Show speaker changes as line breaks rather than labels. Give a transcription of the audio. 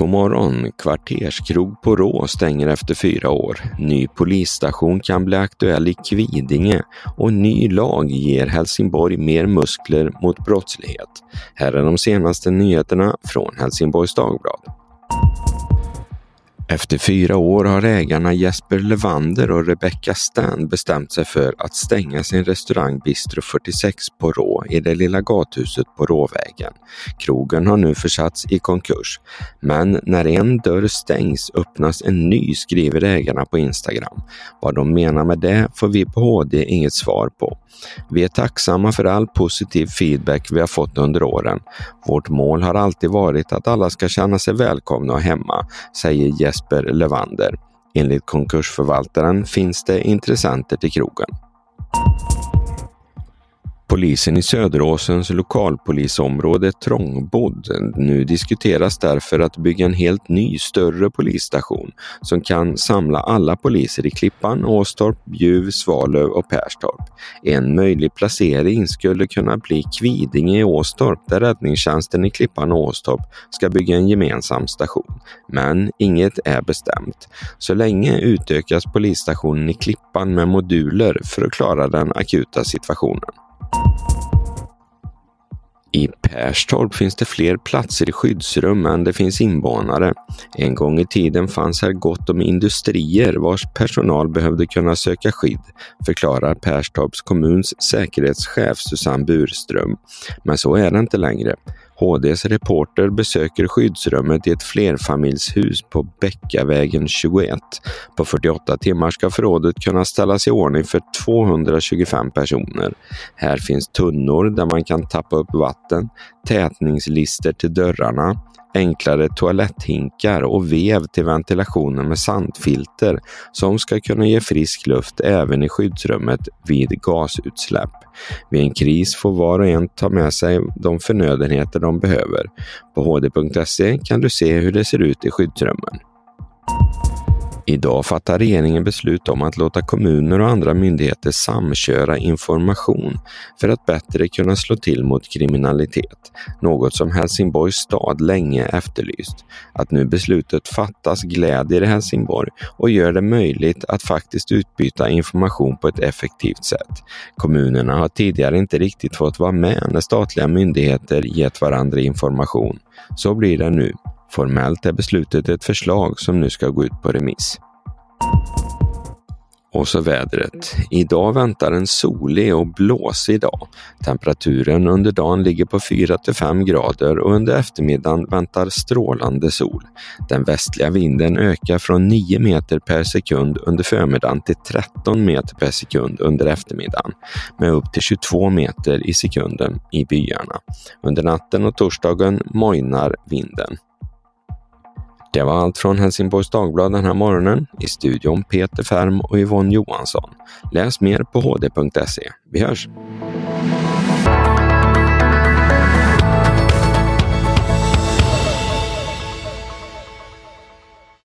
God morgon! Kvarterskrog på Rå stänger efter fyra år. Ny polisstation kan bli aktuell i Kvidinge och ny lag ger Helsingborg mer muskler mot brottslighet. Här är de senaste nyheterna från Helsingborgs Dagblad. Efter fyra år har ägarna Jesper Levander och Rebecca Stan bestämt sig för att stänga sin restaurang Bistro 46 på Rå i det lilla gathuset på Råvägen. Krogen har nu försatts i konkurs. Men när en dörr stängs öppnas en ny, skriver ägarna på Instagram. Vad de menar med det får vi på HD inget svar på. Vi är tacksamma för all positiv feedback vi har fått under åren. Vårt mål har alltid varit att alla ska känna sig välkomna och hemma, säger Jesper Levander. Enligt konkursförvaltaren finns det intressenter till krogen. Polisen i Söderåsens lokalpolisområde är trångbodd. Nu diskuteras därför att bygga en helt ny större polisstation som kan samla alla poliser i Klippan, Åstorp, Bjuv, Svalöv och Perstorp. En möjlig placering skulle kunna bli Kvidinge i Åstorp där räddningstjänsten i Klippan och Åstorp ska bygga en gemensam station. Men inget är bestämt. Så länge utökas polisstationen i Klippan med moduler för att klara den akuta situationen. I Perstorp finns det fler platser i skyddsrum än det finns invånare. En gång i tiden fanns här gott om industrier vars personal behövde kunna söka skydd, förklarar Perstorps kommuns säkerhetschef Susanne Burström. Men så är det inte längre. HDs reporter besöker skyddsrummet i ett flerfamiljshus på Bäckavägen 21. På 48 timmar ska förrådet kunna ställas i ordning för 225 personer. Här finns tunnor där man kan tappa upp vatten, tätningslister till dörrarna, enklare toaletthinkar och vev till ventilationen med sandfilter som ska kunna ge frisk luft även i skyddsrummet vid gasutsläpp. Vid en kris får var och en ta med sig de förnödenheter de behöver. På hd.se kan du se hur det ser ut i skyddsrummen. Idag fattar regeringen beslut om att låta kommuner och andra myndigheter samköra information för att bättre kunna slå till mot kriminalitet, något som Helsingborgs stad länge efterlyst. Att nu beslutet fattas glädjer Helsingborg och gör det möjligt att faktiskt utbyta information på ett effektivt sätt. Kommunerna har tidigare inte riktigt fått vara med när statliga myndigheter gett varandra information. Så blir det nu. Formellt är beslutet ett förslag som nu ska gå ut på remiss. Och så vädret. Idag väntar en solig och blåsig dag. Temperaturen under dagen ligger på 4-5 grader och under eftermiddagen väntar strålande sol. Den västliga vinden ökar från 9 meter per sekund under förmiddagen till 13 meter per sekund under eftermiddagen med upp till 22 meter i sekunden i byarna. Under natten och torsdagen mojnar vinden. Det var allt från Helsingborgs Dagblad den här morgonen. I studion Peter Färm och Yvonne Johansson. Läs mer på hd.se. Vi hörs!